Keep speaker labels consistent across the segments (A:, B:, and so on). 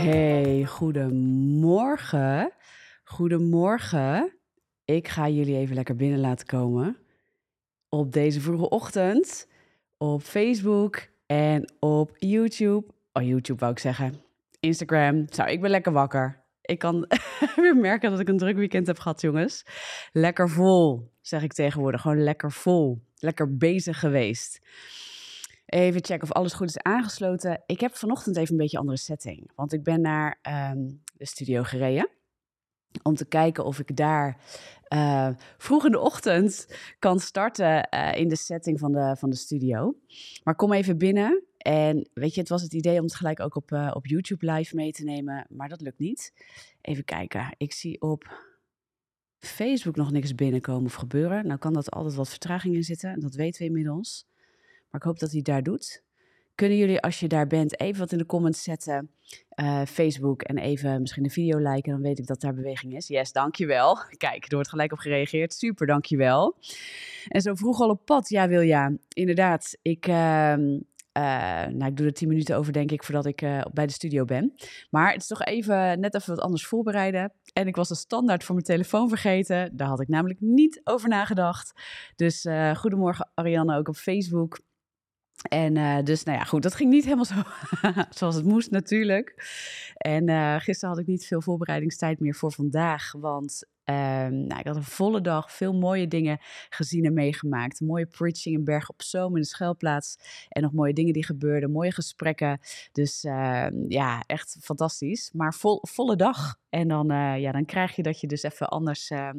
A: Hey, goedemorgen. Goedemorgen. Ik ga jullie even lekker binnen laten komen. Op deze vroege ochtend. Op Facebook en op YouTube. Oh, YouTube wou ik zeggen. Instagram. Zo, ik ben lekker wakker. Ik kan weer merken dat ik een druk weekend heb gehad, jongens. Lekker vol, zeg ik tegenwoordig. Gewoon lekker vol. Lekker bezig geweest. Even checken of alles goed is aangesloten. Ik heb vanochtend even een beetje andere setting. Want ik ben naar ehm, de studio gereden. Om te kijken of ik daar eh, vroeg in de ochtend kan starten eh, in de setting van de, van de studio. Maar kom even binnen. En weet je, het was het idee om het gelijk ook op, eh, op YouTube live mee te nemen. Maar dat lukt niet. Even kijken. Ik zie op Facebook nog niks binnenkomen of gebeuren. Nou kan dat altijd wat vertraging in zitten. Dat weten we inmiddels. Maar ik hoop dat hij daar doet. Kunnen jullie, als je daar bent, even wat in de comments zetten? Uh, Facebook en even misschien de video liken. Dan weet ik dat daar beweging is. Yes, dankjewel. Kijk, er wordt gelijk op gereageerd. Super, dankjewel. En zo vroeg al op pad. Ja, Wilja, inderdaad. Ik, uh, uh, nou, ik doe er tien minuten over, denk ik, voordat ik uh, bij de studio ben. Maar het is toch even net even wat anders voorbereiden. En ik was de standaard voor mijn telefoon vergeten. Daar had ik namelijk niet over nagedacht. Dus goedemorgen Ariane ook op Facebook. En uh, dus, nou ja, goed, dat ging niet helemaal zo zoals het moest natuurlijk. En uh, gisteren had ik niet veel voorbereidingstijd meer voor vandaag, want uh, nou, ik had een volle dag, veel mooie dingen gezien en meegemaakt. mooie preaching in Berg op Zoom in de schuilplaats en nog mooie dingen die gebeurden, mooie gesprekken. Dus ehm, ja, echt fantastisch. Maar vol, volle dag. En dan, uh, ja, dan krijg je dat je dus even anders uh,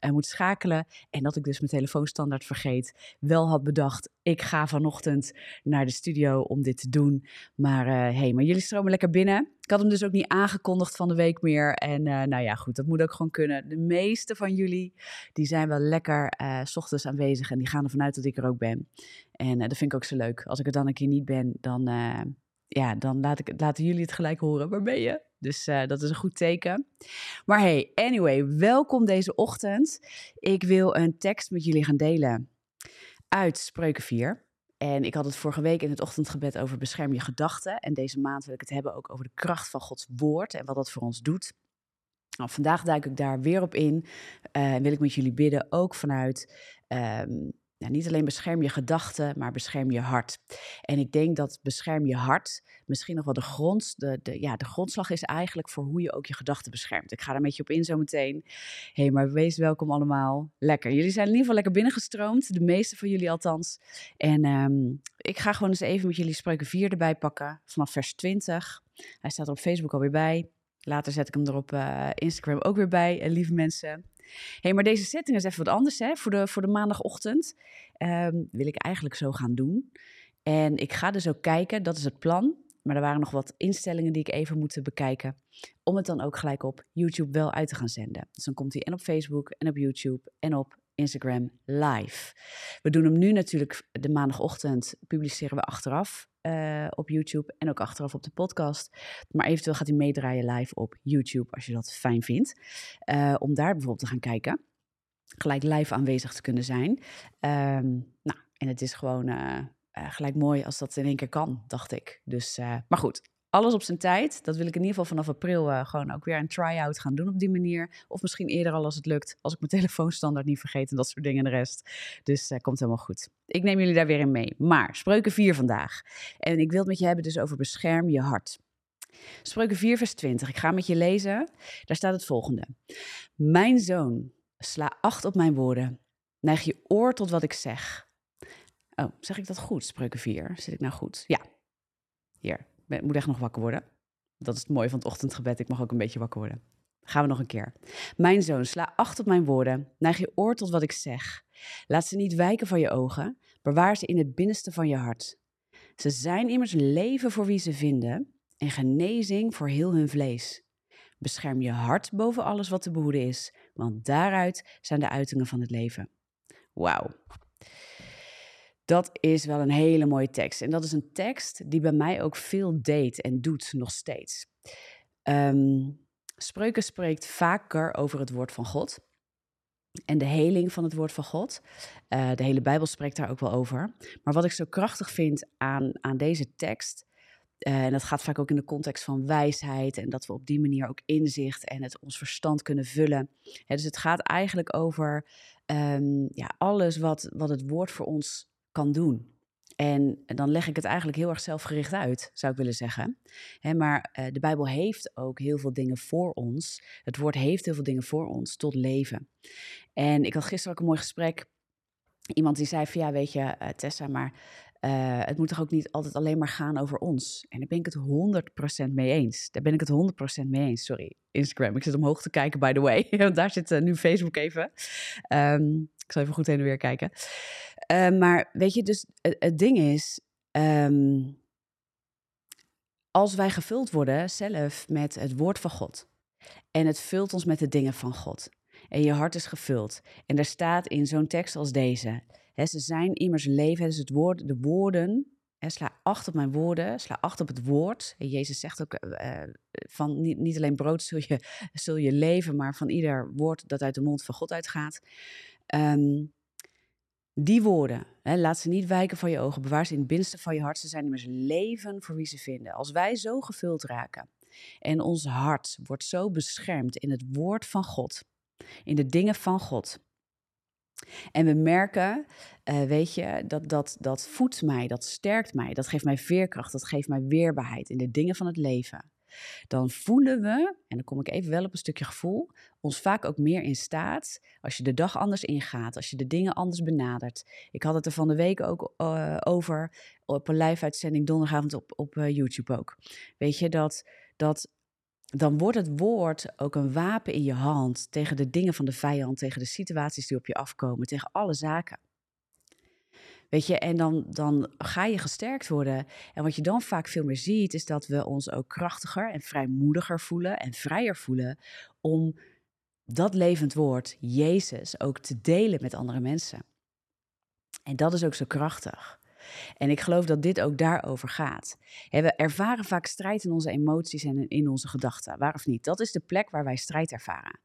A: uh, moet schakelen. En dat ik dus mijn telefoonstandaard vergeet. Wel had bedacht, ik ga vanochtend naar de studio om dit te doen. Maar hé, hey, maar jullie stromen lekker binnen. Ik had hem dus ook niet aangekondigd van de week meer. En nou ja, goed, dat moet ook gewoon kunnen. De meeste van jullie, die zijn wel lekker s ochtends aanwezig. En die gaan ervan uit dat ik er ook ben. En dat vind ik ook zo leuk. Als ik er dan een keer niet ben, dan ja, dan laat ik, laten jullie het gelijk horen. Waar ben je? Dus dat is een goed teken. Maar hey, anyway, welkom deze ochtend. Ik wil een tekst met jullie gaan delen uit Spreuken 4. En ik had het vorige week in het ochtendgebed over bescherm je gedachten. En deze maand wil ik het hebben ook over de kracht van Gods woord en wat dat voor ons doet. Nou, vandaag duik ik daar weer op in. En uh, wil ik met jullie bidden, ook vanuit um, niet alleen bescherm je gedachten, maar bescherm je hart. En ik denk dat bescherm je hart misschien nog wel de, grond, de, de, ja, de grondslag is eigenlijk voor hoe je ook je gedachten beschermt. Ik ga er met je op in zometeen. Hé, hey, maar wees welkom allemaal. Lekker. Jullie zijn in ieder geval lekker binnengestroomd, de meeste van jullie althans. En um, ik ga gewoon eens even met jullie spreuken 4 erbij pakken, vanaf vers 20. Hij staat er op Facebook alweer bij. Later zet ik hem er op uh, Instagram ook weer bij, uh, lieve mensen hey, maar deze setting is even wat anders hè? Voor, de, voor de maandagochtend. Um, wil ik eigenlijk zo gaan doen. En ik ga dus ook kijken, dat is het plan. Maar er waren nog wat instellingen die ik even moet bekijken. Om het dan ook gelijk op YouTube wel uit te gaan zenden. Dus dan komt hij en op Facebook en op YouTube en op Instagram live. We doen hem nu natuurlijk de maandagochtend, publiceren we achteraf uh, op YouTube en ook achteraf op de podcast. Maar eventueel gaat hij meedraaien live op YouTube als je dat fijn vindt. Uh, om daar bijvoorbeeld te gaan kijken. Gelijk live aanwezig te kunnen zijn. Um, nou, en het is gewoon uh, gelijk mooi als dat in één keer kan, dacht ik. Dus, maar goed, alles op zijn tijd. Dat wil ik in ieder geval vanaf april uh, gewoon ook weer een try-out gaan doen op die manier. Of misschien eerder al als het lukt. Als ik mijn telefoonstandaard niet vergeet en dat soort dingen en de rest. Dus uh, komt helemaal goed. Ik neem jullie daar weer in mee. Maar spreuken 4 vandaag. En ik wil het met je hebben dus over bescherm je hart. Spreuken 4 vers 20. Ik ga met je lezen. Daar staat het volgende. Mijn zoon, sla acht op mijn woorden. Neig je oor tot wat ik zeg. Oh, zeg ik dat goed? Spreuken 4. Zit ik nou goed? Ja. Hier, ik moet echt nog wakker worden. Dat is het mooie van het ochtendgebed. Ik mag ook een beetje wakker worden. Gaan we nog een keer. Mijn zoon, sla acht op mijn woorden. Neig je oor tot wat ik zeg. Laat ze niet wijken van je ogen. Bewaar ze in het binnenste van je hart. Ze zijn immers leven voor wie ze vinden en genezing voor heel hun vlees. Bescherm je hart boven alles wat te behoeden is, want daaruit zijn de uitingen van het leven. Wauw. Dat is wel een hele mooie tekst. En dat is een tekst die bij mij ook veel deed en doet nog steeds. Um, Spreuken spreekt vaker over het woord van God. En de heling van het woord van God. Uh, de hele Bijbel spreekt daar ook wel over. Maar wat ik zo krachtig vind aan, aan deze tekst, Uh, en dat gaat vaak ook in de context van wijsheid en dat we op die manier ook inzicht en het ons verstand kunnen vullen. dus het gaat eigenlijk over um, ja, alles wat, wat het woord voor ons kan doen. En dan leg ik het eigenlijk heel erg zelfgericht uit, zou ik willen zeggen. maar uh, de Bijbel heeft ook heel veel dingen voor ons. Het woord heeft heel veel dingen voor ons tot leven. En ik had gisteren ook een mooi gesprek. Iemand die zei van ja, weet je, uh, Tessa, maar uh, het moet toch ook niet altijd alleen maar gaan over ons? En daar ben ik het 100% mee eens. Daar ben ik het 100% mee eens. Sorry, Instagram. Ik zit omhoog te kijken, by the way. Want daar zit uh, nu Facebook even. Um, ik zal even goed heen en weer kijken. Uh, maar weet je, dus het, ding is... Um, als wij gevuld worden zelf met het woord van God... en het vult ons met de dingen van God... en je hart is gevuld... en er staat in zo'n tekst als deze ze zijn immers leven, dus het woord, de woorden. sla acht op mijn woorden, sla acht op het woord. En Jezus zegt ook uh, van niet, niet, alleen brood zul je, zul je leven, maar van ieder woord dat uit de mond van God uitgaat. Um, die woorden, hè, laat ze niet wijken van je ogen, bewaar ze in het binnenste van je hart. Ze zijn immers leven voor wie ze vinden. Als wij zo gevuld raken en ons hart wordt zo beschermd in het woord van God, in de dingen van God, en we merken, uh, weet je, dat, dat, dat voedt mij, dat sterkt mij, dat geeft mij veerkracht, dat geeft mij weerbaarheid in de dingen van het leven. Dan voelen we, en dan kom ik even wel op een stukje gevoel, ons vaak ook meer in staat als je de dag anders ingaat, als je de dingen anders benadert. Ik had het er van de week ook uh, over op een live-uitzending donderdagavond op, op uh, YouTube ook. Weet je, dat, dat dan wordt het woord ook een wapen in je hand tegen de dingen van de vijand, tegen de situaties die op je afkomen, tegen alle zaken. Weet je, en dan, dan ga je gesterkt worden. En wat je dan vaak veel meer ziet, is dat we ons ook krachtiger en vrijmoediger voelen en vrijer voelen om dat levend woord, Jezus, ook te delen met andere mensen. En dat is ook zo krachtig. En ik geloof dat dit ook daarover gaat. We ervaren vaak strijd in onze emoties en in onze gedachten, waar of niet. Dat is de plek waar wij strijd ervaren.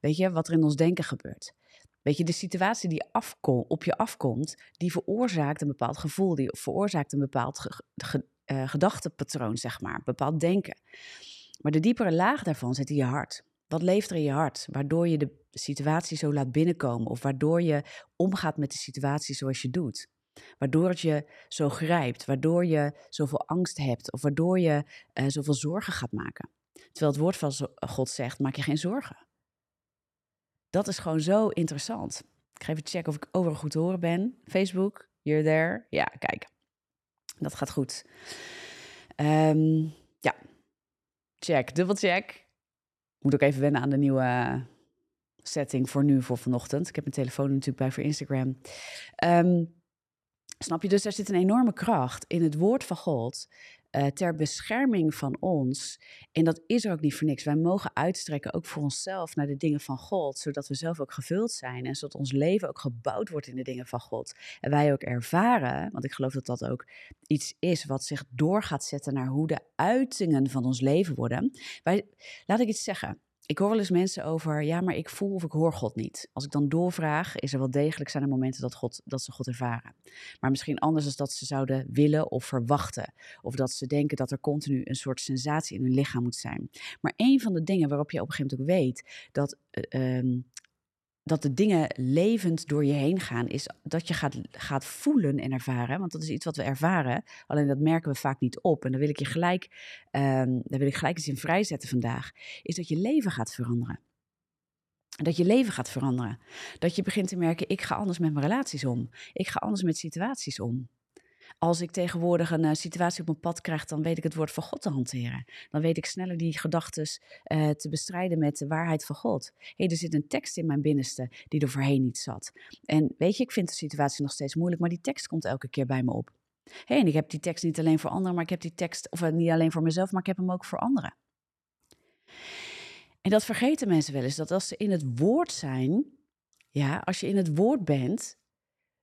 A: Weet je, wat er in ons denken gebeurt. Weet je, de situatie die afkom, op je afkomt, die veroorzaakt een bepaald gevoel, die veroorzaakt een bepaald ge, uh, gedachtepatroon, zeg maar, een bepaald denken. Maar de diepere laag daarvan zit in je hart. Wat leeft er in je hart, waardoor je de situatie zo laat binnenkomen of waardoor je omgaat met de situatie zoals je doet? Waardoor je zo grijpt, waardoor je zoveel angst hebt of waardoor je uh, zoveel zorgen gaat maken. Terwijl het woord van God zegt, maak je geen zorgen. Dat is gewoon zo interessant. Ik ga even checken of ik overal goed te horen ben. Facebook, you're there. Ja, kijk. Dat gaat goed. Um, ja, check, dubbelcheck. Moet ook even wennen aan de nieuwe setting voor nu, voor vanochtend. Ik heb mijn telefoon natuurlijk bij voor Instagram. Um, Snap je? Dus er zit een enorme kracht in het woord van God uh, ter bescherming van ons. En dat is er ook niet voor niks. Wij mogen uitstrekken ook voor onszelf naar de dingen van God, zodat we zelf ook gevuld zijn en zodat ons leven ook gebouwd wordt in de dingen van God. En wij ook ervaren, want ik geloof dat dat ook iets is wat zich door gaat zetten naar hoe de uitingen van ons leven worden. Wij, laat ik iets zeggen ik hoor wel eens mensen over, ja, maar ik voel of ik hoor God niet. Als ik dan doorvraag, is er wel degelijk zijn er momenten dat, God, dat ze God ervaren. Maar misschien anders dan dat ze zouden willen of verwachten. Of dat ze denken dat er continu een soort sensatie in hun lichaam moet zijn. Maar een van de dingen waarop je op een gegeven moment ook weet dat uh, dat de dingen levend door je heen gaan, is dat je gaat, gaat voelen en ervaren. Want dat is iets wat we ervaren, alleen dat merken we vaak niet op. En dan wil ik je gelijk, um, daar wil ik gelijk eens in vrijzetten vandaag. Is dat je leven gaat veranderen. Dat je leven gaat veranderen. Dat je begint te merken, ik ga anders met mijn relaties om. Ik ga anders met situaties om. Als ik tegenwoordig een uh, situatie op mijn pad krijg, dan weet ik het woord van God te hanteren. Dan weet ik sneller die gedachten uh, te bestrijden met de waarheid van God. hey, er zit een tekst in mijn binnenste die er voorheen niet zat. En weet je, ik vind de situatie nog steeds moeilijk, maar die tekst komt elke keer bij me op. hey, en ik heb die tekst niet alleen voor anderen, maar ik heb die tekst, of uh, niet alleen voor mezelf, maar ik heb hem ook voor anderen. En dat vergeten mensen wel eens, dat als ze in het woord zijn, ja, als je in het woord bent,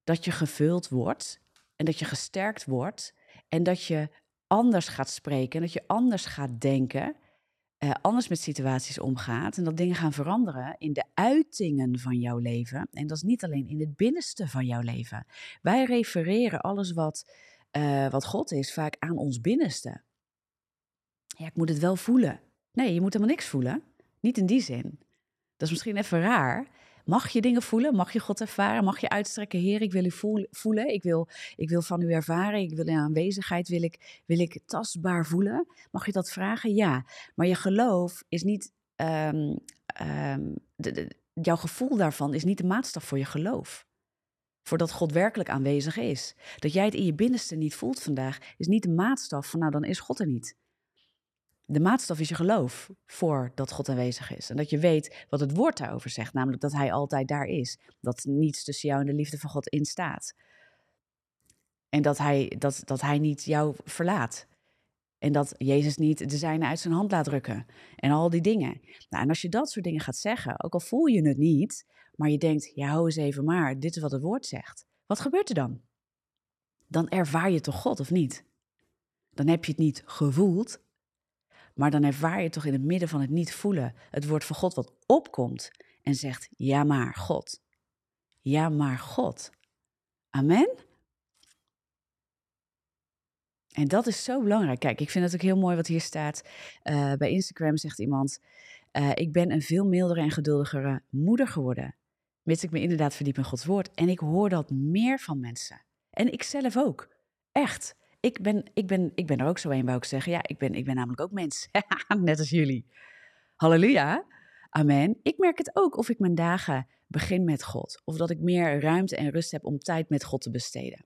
A: dat je gevuld wordt en dat je gesterkt wordt en dat je anders gaat spreken en dat je anders gaat denken, uh, anders met situaties omgaat en dat dingen gaan veranderen in de uitingen van jouw leven. En dat is niet alleen in het binnenste van jouw leven. Wij refereren alles wat, uh, wat God is vaak aan ons binnenste. Ja, ik moet het wel voelen. Nee, je moet helemaal niks voelen. Niet in die zin. Dat is misschien even raar. Mag je dingen voelen? Mag je God ervaren? Mag je uitstrekken, Heer, ik wil u voelen. Ik wil, ik wil van u ervaren. Ik wil in aanwezigheid, wil ik, wil ik tastbaar voelen. Mag je dat vragen? Ja. Maar je geloof is niet, ehm, ehm, de, jouw gevoel daarvan is niet de maatstaf voor je geloof. Voordat God werkelijk aanwezig is. Dat jij het in je binnenste niet voelt vandaag, is niet de maatstaf van, nou dan is God er niet. De maatstaf is je geloof voor dat God aanwezig is. En dat je weet wat het woord daarover zegt, namelijk dat Hij altijd daar is. Dat niets tussen jou en de liefde van God in staat. En dat Hij, dat, dat hij niet jou verlaat. En dat Jezus niet de zijne uit zijn hand laat drukken. En al die dingen. Nou, en als je dat soort dingen gaat zeggen, ook al voel je het niet, maar je denkt, ja, hou eens even maar, dit is wat het woord zegt. Wat gebeurt er dan? Dan ervaar je toch God of niet? Dan heb je het niet gevoeld, maar dan ervaar je toch in het midden van het niet voelen het woord van God wat opkomt en zegt: Ja, maar God. Ja, maar God. Amen. En dat is zo belangrijk. Kijk, ik vind het ook heel mooi wat hier staat. Uh, bij Instagram zegt iemand: uh, Ik ben een veel mildere en geduldigere moeder geworden. Mits ik me inderdaad verdiep in Gods woord. En ik hoor dat meer van mensen. En ik zelf ook. Echt ik ben, ik, ben, ik ben er ook zo een, wou ik zeggen. Ja, ik ben, ik ben namelijk ook mens. Net als jullie. Halleluja. Amen. Ik merk het ook of ik mijn dagen begin met God. Of dat ik meer ruimte en rust heb om tijd met God te besteden.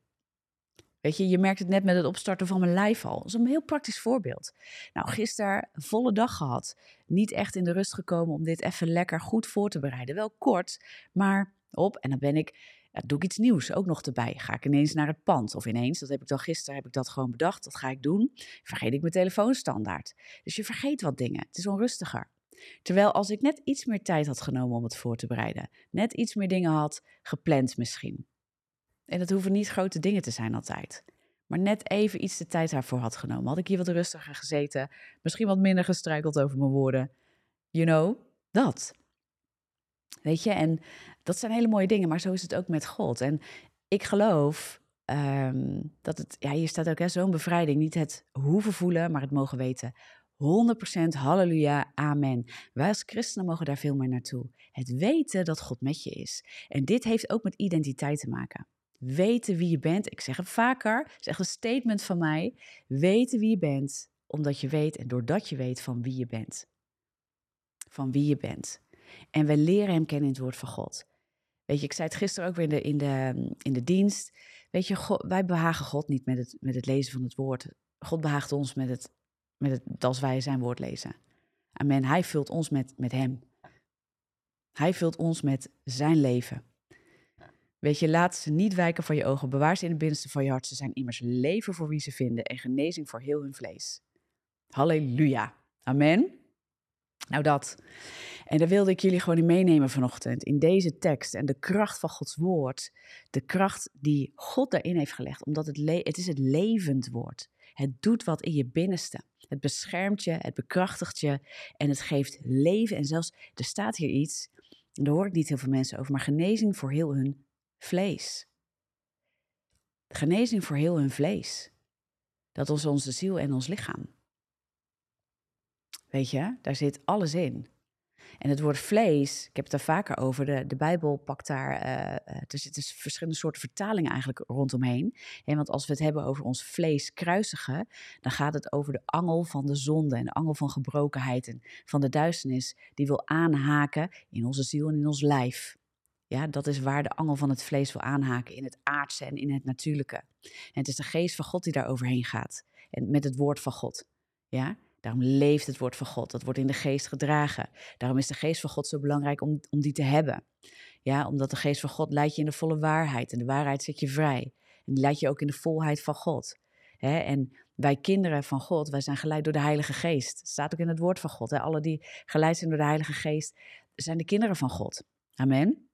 A: Weet je, je merkt het net met het opstarten van mijn lijf al. Dat is een heel praktisch voorbeeld. Nou, gisteren volle dag gehad. Niet echt in de rust gekomen om dit even lekker goed voor te bereiden. Wel kort, maar op. En dan ben ik doe ik iets nieuws ook nog erbij. Ga ik ineens naar het pand of ineens, dat heb ik dan gisteren, heb ik dat gewoon bedacht, dat ga ik doen. Vergeet ik mijn telefoonstandaard. Dus je vergeet wat dingen. Het is onrustiger. Terwijl als ik net iets meer tijd had genomen om het voor te bereiden, net iets meer dingen had gepland misschien. En dat hoeven niet grote dingen te zijn altijd. Maar net even iets de tijd daarvoor had genomen. Had ik hier wat rustiger gezeten, misschien wat minder gestruikeld over mijn woorden. You know, dat. Weet je, en dat zijn hele mooie dingen, maar zo is het ook met God. En ik geloof ehm, dat het, ja, hier staat ook zo'n bevrijding. Niet het hoeven voelen, maar het mogen weten. 100% halleluja, amen. Wij als christenen mogen daar veel meer naartoe. Het weten dat God met je is. En dit heeft ook met identiteit te maken. Weten wie je bent. Ik zeg het vaker, het is echt een statement van mij. Weten wie je bent, omdat je weet en doordat je weet van wie je bent. Van wie je bent. En we leren hem kennen in het woord van God. Weet je, ik zei het gisteren ook weer in de, in de, in de dienst. Weet je, God, wij behagen God niet met het, met het lezen van het woord. God behaagt ons met het, met het, als wij zijn woord lezen. Amen. Hij vult ons met, met hem. Hij vult ons met zijn leven. Weet je, laat ze niet wijken van je ogen. Bewaar ze in het binnenste van je hart. Ze zijn immers leven voor wie ze vinden en genezing voor heel hun vlees. Halleluja. Amen. Nou dat. En daar wilde ik jullie gewoon in meenemen vanochtend, in deze tekst en de kracht van Gods woord. De kracht die God daarin heeft gelegd, omdat het, het is het levend woord. Het doet wat in je binnenste. Het beschermt je, het bekrachtigt je en het geeft leven. En zelfs, er staat hier iets, en daar hoor ik niet heel veel mensen over, maar genezing voor heel hun vlees. Genezing voor heel hun vlees. Dat is onze ziel en ons lichaam. Weet je, daar zit alles in. En het woord vlees, ik heb het er vaker over, de, de Bijbel pakt daar, er zitten verschillende soorten vertalingen eigenlijk rondomheen. En want als we het hebben over ons vlees kruisigen, dan gaat het over de angel van de zonde en de angel van gebrokenheid en van de duisternis, die wil aanhaken in onze ziel en in ons lijf. Ja, dat is waar de angel van het vlees wil aanhaken, in het aardse en in het natuurlijke. En het is de geest van God die daar overheen gaat. En met het woord van God. Ja, Daarom leeft het woord van God. Dat wordt in de geest gedragen. Daarom is de geest van God zo belangrijk om, om die te hebben. Ja, omdat de geest van God leidt je in de volle waarheid. En de waarheid zet je vrij. En die leidt je ook in de volheid van God. en wij kinderen van God, wij zijn geleid door de Heilige Geest. Staat ook in het woord van God. Alle die geleid zijn door de Heilige Geest, zijn de kinderen van God. Amen.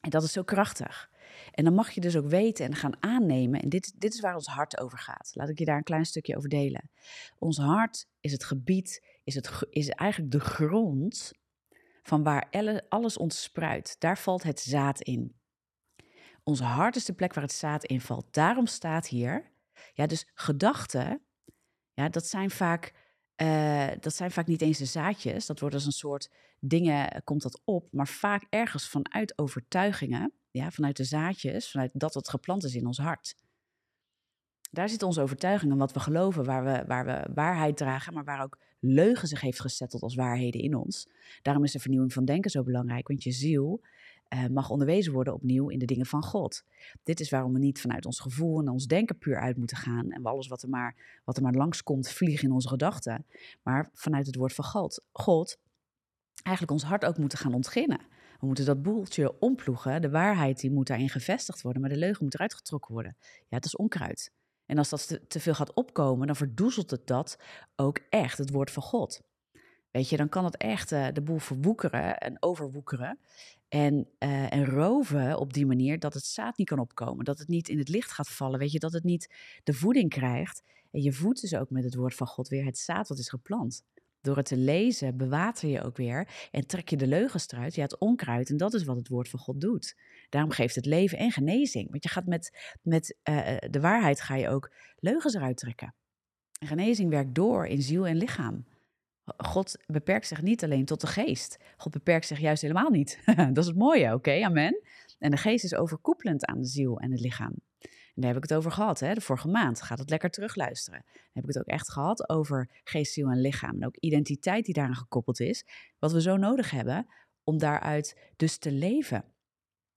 A: En dat is zo krachtig. En dan mag je dus ook weten en gaan aannemen. En dit, dit is waar ons hart over gaat. Laat ik je daar een klein stukje over delen. Ons hart is het gebied, is, het, is eigenlijk de grond van waar alles ontspruit. Daar valt het zaad in. Ons hart is de plek waar het zaad in valt. Daarom staat hier, ja, dus gedachten, ja, dat zijn vaak eh, dat zijn vaak niet eens de zaadjes. Dat wordt als een soort dingen, eh, komt dat op. Maar vaak ergens vanuit overtuigingen, ja, vanuit de zaadjes, vanuit dat wat geplant is in ons hart. Daar zit onze overtuiging en wat we geloven, waar we, waar we waarheid dragen, maar waar ook leugen zich heeft gezetteld als waarheden in ons. Daarom is de vernieuwing van denken zo belangrijk, want je ziel uh, mag onderwezen worden opnieuw in de dingen van God. Dit is waarom we niet vanuit ons gevoel en ons denken puur uit moeten gaan en alles wat er maar, wat er maar langskomt vliegen in onze gedachten, maar vanuit het woord van God, God eigenlijk ons hart ook moeten gaan ontginnen. We moeten dat boeltje omploegen. De waarheid die moet daarin gevestigd worden, maar de leugen moet eruit getrokken worden. Ja, het is onkruid. En als dat te, veel gaat opkomen, dan verdoezelt het dat ook echt, het woord van God. Weet je, dan kan het echt uh, de boel verwoekeren en overwoekeren. En, uh, en roven op die manier dat het zaad niet kan opkomen. Dat het niet in het licht gaat vallen. Weet je, dat het niet de voeding krijgt. En je voedt dus ook met het woord van God weer het zaad wat is geplant. Door het te lezen bewater je ook weer en trek je de leugens eruit, ja, het onkruid. En dat is wat het woord van God doet. Daarom geeft het leven en genezing. Want je gaat met, met uh, de waarheid ga je ook leugens eruit trekken. En genezing werkt door in ziel en lichaam. God beperkt zich niet alleen tot de geest. God beperkt zich juist helemaal niet. dat is het mooie, oké, amen. En de geest is overkoepelend aan de ziel en het lichaam. Daar heb ik het over gehad, hè, de vorige maand. Gaat het lekker terugluisteren. Dan heb ik het ook echt gehad over geest, ziel en lichaam. En ook identiteit die daaraan gekoppeld is. Wat we zo nodig hebben om daaruit dus te leven.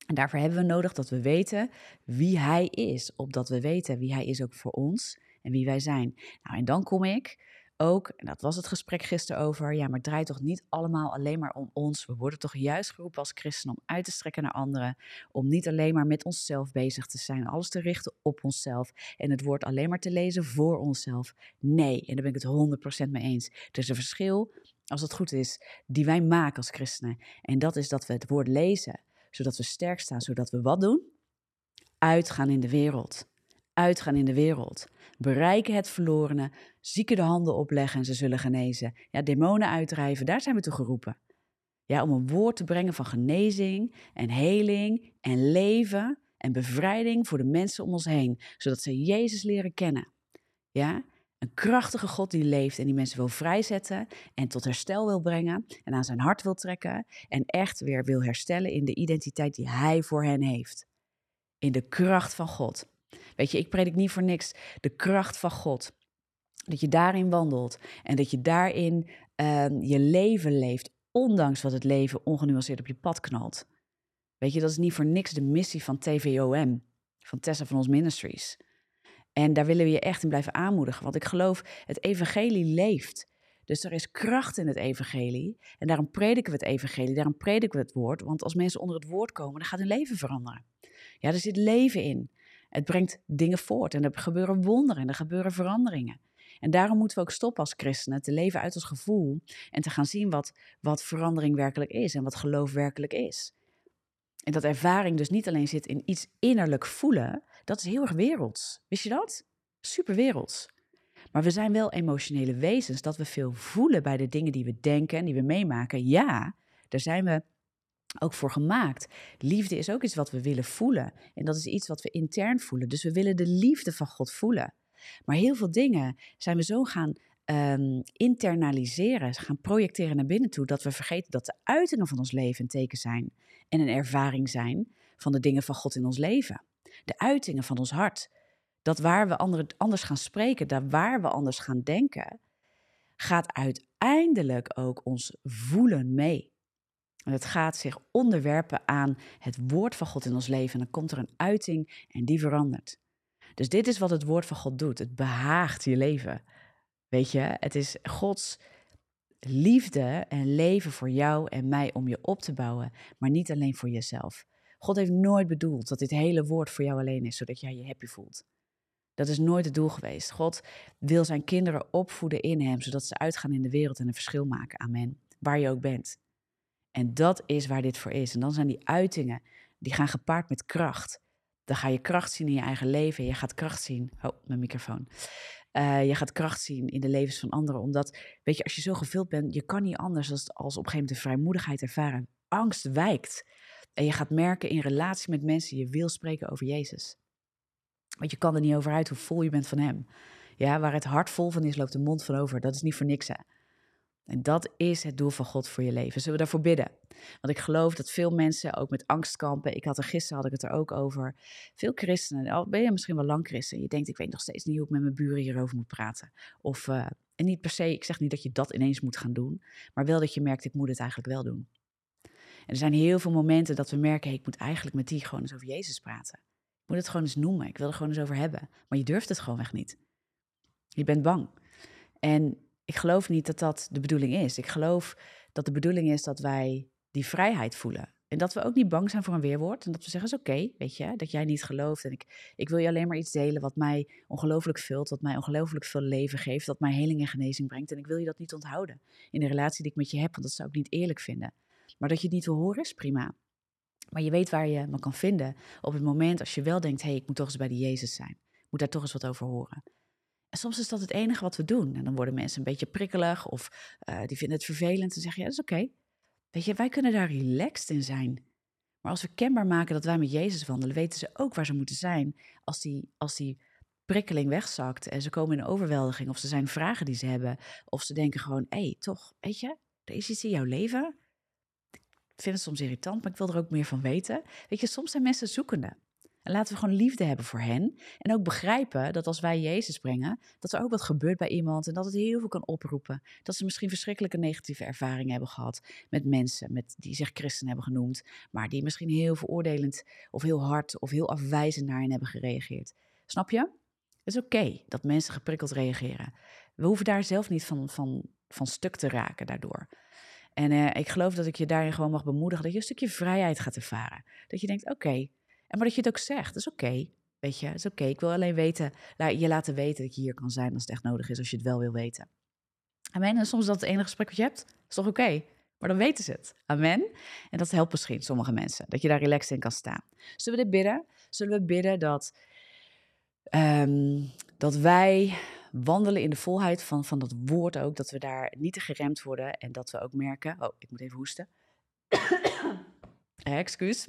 A: En daarvoor hebben we nodig dat we weten wie Hij is. Opdat we weten wie Hij is ook voor ons en wie wij zijn. Nou, en dan kom ik ook, en dat was het gesprek gisteren over, ja, maar het draait toch niet allemaal alleen maar om ons. We worden toch juist geroepen als christenen om uit te strekken naar anderen. Om niet alleen maar met onszelf bezig te zijn, alles te richten op onszelf. En het woord alleen maar te lezen voor onszelf. Nee, en daar ben ik het 100% mee eens. Er is een verschil, als het goed is, die wij maken als christenen. En dat is dat we het woord lezen, zodat we sterk staan, zodat we wat doen? Uitgaan in de wereld. Uitgaan in de wereld bereiken het verlorene, zieken de handen opleggen en ze zullen genezen. Ja, demonen uitdrijven, daar zijn we toe geroepen. Ja, om een woord te brengen van genezing en heling en leven en bevrijding voor de mensen om ons heen, zodat ze Jezus leren kennen. Ja, een krachtige God die leeft en die mensen wil vrijzetten en tot herstel wil brengen en aan zijn hart wil trekken en echt weer wil herstellen in de identiteit die hij voor hen heeft. In de kracht van God. Weet je, ik predik niet voor niks de kracht van God. Dat je daarin wandelt en dat je daarin uh, je leven leeft, ondanks wat het leven ongenuanceerd op je pad knalt. Weet je, dat is niet voor niks de missie van TVOM, van Tessa van ons Ministries. En daar willen we je echt in blijven aanmoedigen, want ik geloof, het evangelie leeft. Dus er is kracht in het evangelie. En daarom prediken we het evangelie, daarom prediken we het woord. Want als mensen onder het woord komen, dan gaat hun leven veranderen. Ja, er zit leven in. Het brengt dingen voort en er gebeuren wonderen en er gebeuren veranderingen. En daarom moeten we ook stoppen als christenen te leven uit ons gevoel en te gaan zien wat, wat verandering werkelijk is en wat geloof werkelijk is. En dat ervaring dus niet alleen zit in iets innerlijk voelen, dat is heel erg werelds. Wist je dat? Super werelds. Maar we zijn wel emotionele wezens, dat we veel voelen bij de dingen die we denken en die we meemaken. Ja, daar zijn we ook voor gemaakt. Liefde is ook iets wat we willen voelen. En dat is iets wat we intern voelen. Dus we willen de liefde van God voelen. Maar heel veel dingen zijn we zo gaan um, internaliseren, gaan projecteren naar binnen toe, dat we vergeten dat de uitingen van ons leven een teken zijn en een ervaring zijn van de dingen van God in ons leven. De uitingen van ons hart. Dat waar we anders gaan spreken, daar waar we anders gaan denken, gaat uiteindelijk ook ons voelen mee. En het gaat zich onderwerpen aan het woord van God in ons leven. En dan komt er een uiting en die verandert. Dus dit is wat het woord van God doet. Het behaagt je leven. Weet je, het is Gods liefde en leven voor jou en mij om je op te bouwen, maar niet alleen voor jezelf. God heeft nooit bedoeld dat dit hele woord voor jou alleen is, zodat jij je happy voelt. Dat is nooit het doel geweest. God wil zijn kinderen opvoeden in Hem, zodat ze uitgaan in de wereld en een verschil maken. Amen. Waar je ook bent. En dat is waar dit voor is. En dan zijn die uitingen, die gaan gepaard met kracht. Dan ga je kracht zien in je eigen leven. Je gaat kracht zien. Oh, mijn microfoon. Uh, je gaat kracht zien in de levens van anderen. Omdat, weet je, als je zo gevuld bent, je kan niet anders als, als op een gegeven moment de vrijmoedigheid ervaren. Angst wijkt. En je gaat merken in relatie met mensen, je wil spreken over Jezus. Want je kan er niet over uit hoe vol je bent van Hem. Ja, waar het hart vol van is, loopt de mond van over. Dat is niet voor niks, hè. En dat is het doel van God voor je leven. Zullen we daarvoor bidden? Want ik geloof dat veel mensen ook met angst kampen. Ik had er gisteren had ik het er ook over. Veel christenen, al ben je misschien wel lang christen. Je denkt, ik weet nog steeds niet hoe ik met mijn buren hierover moet praten. Of, uh, en niet per se, ik zeg niet dat je dat ineens moet gaan doen. Maar wel dat je merkt, ik moet het eigenlijk wel doen. En er zijn heel veel momenten dat we merken, ik moet eigenlijk met die gewoon eens over Jezus praten. Ik moet het gewoon eens noemen. Ik wil er gewoon eens over hebben. Maar je durft het gewoon echt niet. Je bent bang. En ik geloof niet dat dat de bedoeling is. Ik geloof dat de bedoeling is dat wij die vrijheid voelen. En dat we ook niet bang zijn voor een weerwoord. En dat we zeggen, is oké, weet je, dat jij niet gelooft. En ik, ik wil je alleen maar iets delen wat mij ongelooflijk vult, wat mij ongelooflijk veel leven geeft, wat mij heling en genezing brengt. En ik wil je dat niet onthouden in de relatie die ik met je heb, want dat zou ik niet eerlijk vinden. Maar dat je het niet wil horen is prima. Maar je weet waar je me kan vinden op het moment als je wel denkt, hé, hey, ik moet toch eens bij die Jezus zijn. Ik moet daar toch eens wat over horen. Soms is dat het enige wat we doen. En dan worden mensen een beetje prikkelig of uh, die vinden het vervelend. En zeggen, ja, dat is oké. Weet je, wij kunnen daar relaxed in zijn. Maar als we kenbaar maken dat wij met Jezus wandelen, weten ze ook waar ze moeten zijn als die, als die prikkeling wegzakt en ze komen in overweldiging of ze zijn vragen die ze hebben of ze denken gewoon, hé, hey, toch, weet je, er is iets in jouw leven. Ik vind het soms irritant, maar ik wil er ook meer van weten. Weet je, soms zijn mensen zoekende. En laten we gewoon liefde hebben voor hen. En ook begrijpen dat als wij Jezus brengen, dat er ook wat gebeurt bij iemand en dat het heel veel kan oproepen. Dat ze misschien verschrikkelijke negatieve ervaringen hebben gehad met mensen met, die zich christen hebben genoemd, maar die misschien heel veroordelend of heel hard of heel afwijzend naar hen hebben gereageerd. Snap je? Het is oké dat mensen geprikkeld reageren. We hoeven daar zelf niet van, van, van stuk te raken daardoor. En uh, ik geloof dat ik je daarin gewoon mag bemoedigen dat je een stukje vrijheid gaat ervaren. Dat je denkt, oké, en dat je het ook zegt, dat is oké. Weet je, is oké. Ik wil alleen weten, je laten weten dat je hier kan zijn als het echt nodig is, als je het wel wil weten. Amen. En soms is dat het enige gesprek wat je hebt, is toch oké. Maar dan weten ze het. Amen. En dat helpt misschien sommige mensen, dat je daar relaxed in kan staan. Zullen we dit bidden? Zullen we bidden dat, um, dat wij wandelen in de volheid van, van dat woord ook, dat we daar niet te geremd worden en dat we ook merken, oh, ik moet even hoesten. Excuus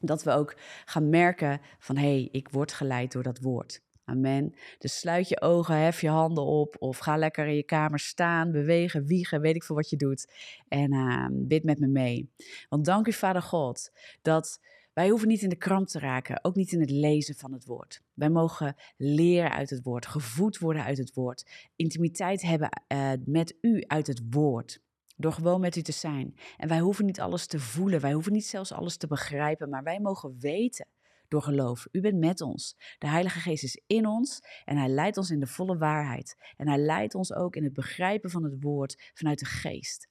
A: dat we ook gaan merken van hé, hey, ik word geleid door dat woord. Amen. Dus sluit je ogen, hef je handen op of ga lekker in je kamer staan, bewegen, wiegen, weet ik veel wat je doet. En uh, bid met me mee. Want dank u, Vader God, dat wij hoeven niet in de kramp te raken, ook niet in het lezen van het woord. Wij mogen leren uit het woord, gevoed worden uit het woord, intimiteit hebben uh, met u uit het woord. Door gewoon met u te zijn. En wij hoeven niet alles te voelen. Wij hoeven niet zelfs alles te begrijpen. Maar wij mogen weten door geloof. U bent met ons. De Heilige Geest is in ons en Hij leidt ons in de volle waarheid. En Hij leidt ons ook in het begrijpen van het woord vanuit de Geest.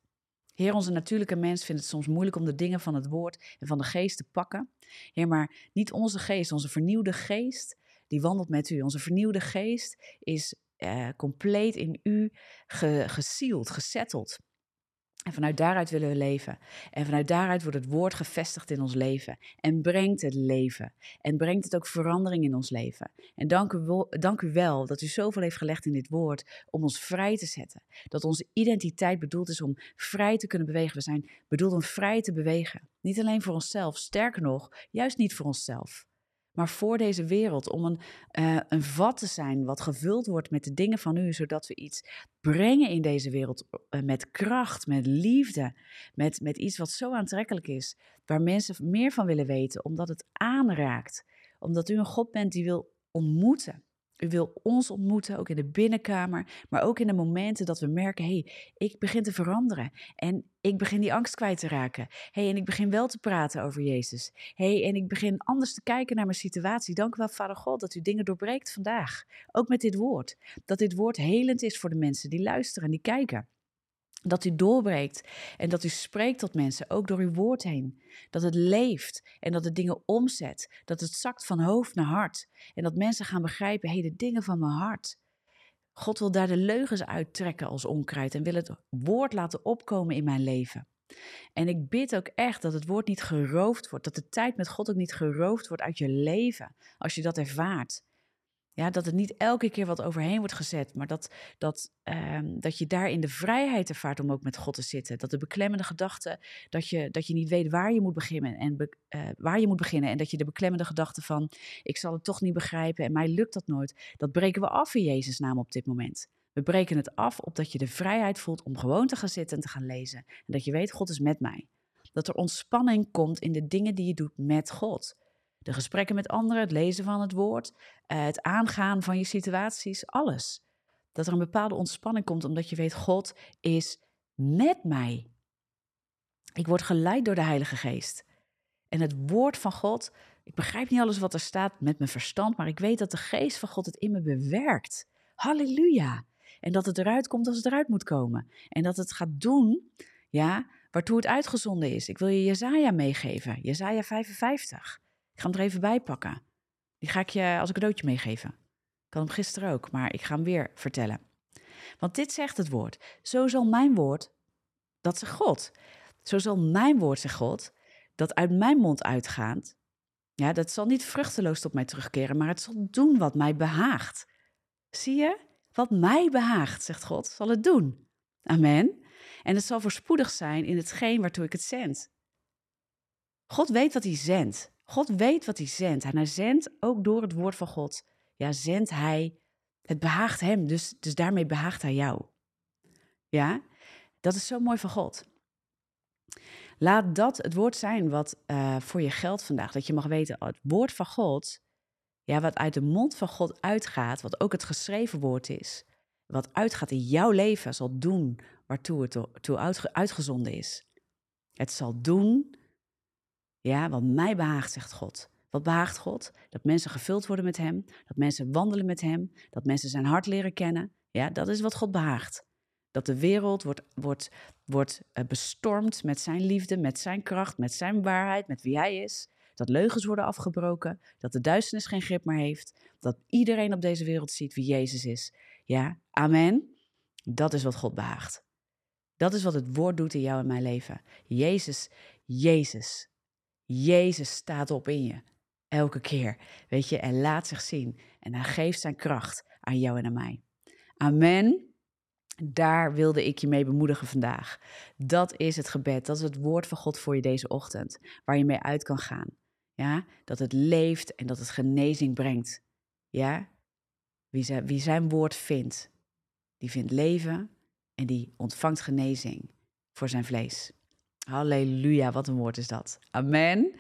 A: Heer, onze natuurlijke mens vindt het soms moeilijk om de dingen van het woord en van de geest te pakken. Heer, maar niet onze geest, onze vernieuwde geest, die wandelt met u. Onze vernieuwde geest is uh, compleet in u ge, gesetteld. En vanuit daaruit willen we leven. En vanuit daaruit wordt het woord gevestigd in ons leven. En brengt het leven. En brengt het ook verandering in ons leven. En dank u, dank u wel dat u zoveel heeft gelegd in dit woord om ons vrij te zetten. Dat onze identiteit bedoeld is om vrij te kunnen bewegen. We zijn bedoeld om vrij te bewegen. Niet alleen voor onszelf, sterker nog, juist niet voor onszelf maar voor deze wereld. Om een, uh, een vat te zijn wat gevuld wordt met de dingen van u, zodat we iets brengen in deze wereld uh, met kracht, met liefde, met, met iets wat zo aantrekkelijk is, waar mensen meer van willen weten, omdat het aanraakt. Omdat u een God bent die wil ontmoeten. U wil ons ontmoeten, ook in de binnenkamer, maar ook in de momenten dat we merken: hé, hey, ik begin te veranderen en ik begin die angst kwijt te raken. hey, en ik begin wel te praten over Jezus. hey, en ik begin anders te kijken naar mijn situatie. Dank u wel, Vader God, dat u dingen doorbreekt vandaag. Ook met dit woord. Dat dit woord helend is voor de mensen die luisteren en die kijken. Dat u doorbreekt en dat u spreekt tot mensen, ook door uw woord heen. Dat het leeft en dat het dingen omzet. Dat het zakt van hoofd naar hart. En dat mensen gaan begrijpen, hé, hey, de dingen van mijn hart. God wil daar de leugens uittrekken als onkruid en wil het woord laten opkomen in mijn leven. En ik bid ook echt dat het woord niet geroofd wordt, dat de tijd met God ook niet geroofd wordt uit je leven, als je dat ervaart. Ja, dat het niet elke keer wat overheen wordt gezet, maar dat, dat, ehm, dat je daar in de vrijheid ervaart om ook met God te zitten. Dat de beklemmende gedachten, dat je, dat je niet weet waar je moet beginnen en uh, waar je moet beginnen. En dat je de beklemmende gedachten van ik zal het toch niet begrijpen en mij lukt dat nooit. Dat breken we af in Jezus' naam op dit moment. We breken het af opdat je de vrijheid voelt om gewoon te gaan zitten en te gaan lezen. En dat je weet, God is met mij. Dat er ontspanning komt in de dingen die je doet met God. De gesprekken met anderen, het lezen van het woord, eh, het aangaan van je situaties, alles. Dat er een bepaalde ontspanning komt omdat je weet, God is met mij. Ik word geleid door de Heilige Geest. En het woord van God, ik begrijp niet alles wat er staat met mijn verstand, maar ik weet dat de Geest van God het in me bewerkt. Halleluja. En dat het eruit komt als het eruit moet komen. En dat het gaat doen, ja, waartoe het uitgezonden is. Ik wil je Jezaja meegeven, Jezaja 55. Ik ga hem er even bij pakken. Die ga ik je als een cadeautje meegeven. Ik had hem gisteren ook, maar ik ga hem weer vertellen. Want dit zegt het woord. Zo zal mijn woord, dat zegt God. Zo zal mijn woord, zegt God, dat uit mijn mond uitgaat. Ja, dat zal niet vruchteloos tot mij terugkeren, maar het zal doen wat mij behaagt. Zie je? Wat mij behaagt, zegt God, zal het doen. Amen. En het zal voorspoedig zijn in hetgeen waartoe ik het zend. God weet wat hij zendt. God weet wat hij zendt. En hij zendt ook door het woord van God. Ja, zendt hij. Het behaagt hem, dus, dus daarmee behaagt hij jou. Ja, dat is zo mooi van God. Laat dat het woord zijn wat uh, voor je geldt vandaag. Dat je mag weten, het woord van God, ja, wat uit de mond van God uitgaat, wat ook het geschreven woord is, wat uitgaat in jouw leven, zal doen waartoe het toe uitgezonden is. Het zal doen ja, wat mij behaagt, zegt God. Wat behaagt God? Dat mensen gevuld worden met Hem, dat mensen wandelen met Hem, dat mensen zijn hart leren kennen. Ja, dat is wat God behaagt. Dat de wereld wordt, wordt, wordt eh, bestormd met Zijn liefde, met Zijn kracht, met Zijn waarheid, met wie Hij is. Dat leugens worden afgebroken, dat de duisternis geen grip meer heeft, dat iedereen op deze wereld ziet wie Jezus is. Ja, amen. Dat is wat God behaagt. Dat is wat het woord doet in jou en mijn leven. Jezus, Jezus, Jezus staat op in je. Elke keer. Weet je, en laat zich zien. En hij geeft zijn kracht aan jou en aan mij. Amen. Daar wilde ik je mee bemoedigen vandaag. Dat is het gebed. Dat is het woord van God voor je deze ochtend. Waar je mee uit kan gaan. Ja, dat het leeft en dat het genezing brengt. Ja, wie zijn, wie zijn woord vindt, die vindt leven en die ontvangt genezing voor zijn vlees. Halleluja, wat een woord is dat. Amen.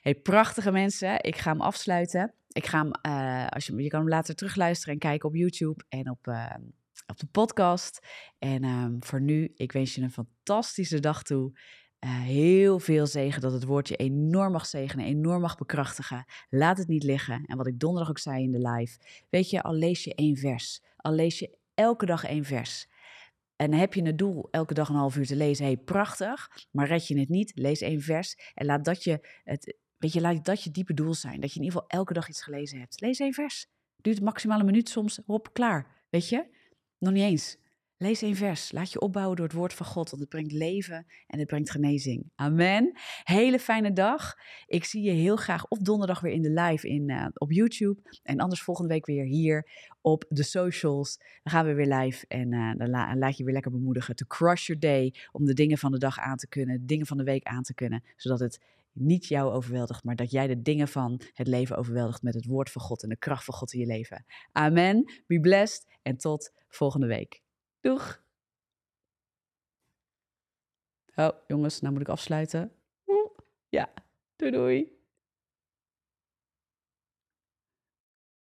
A: Hey, prachtige mensen. Ik ga hem afsluiten. Ik ga hem, uh, als je, je kan hem later terugluisteren en kijken op YouTube en op, uh, op de podcast. En um, voor nu, ik wens je een fantastische dag toe. Uh, heel veel zegen, dat het woordje enorm mag zegenen, enorm mag bekrachtigen. Laat het niet liggen. En wat ik donderdag ook zei in de live. Weet je, al lees je één vers, al lees je elke dag één vers. En heb je het doel elke dag een half uur te lezen, hey, prachtig. Maar red je het niet, lees één vers en laat dat je het, weet je, laat dat je diepe doel zijn. Dat je in ieder geval elke dag iets gelezen hebt. Lees één vers. Duurt maximaal een minuut soms, hop, klaar. Weet je? Nog niet eens. Lees één vers. Laat je opbouwen door het woord van God, want het brengt leven en het brengt genezing. Amen. Hele fijne dag. Ik zie je heel graag op donderdag weer in de live in, uh, op YouTube. En anders volgende week weer hier op de socials. Dan gaan we weer live en uh, dan la laat je weer lekker bemoedigen. To crush your day. Om de dingen van de dag aan te kunnen, dingen van de week aan te kunnen. Zodat het niet jou overweldigt, maar dat jij de dingen van het leven overweldigt met het woord van God en de kracht van God in je leven. Amen. Be blessed en tot volgende week. Oh, jongens, nou moet ik afsluiten. Ja, doei doei.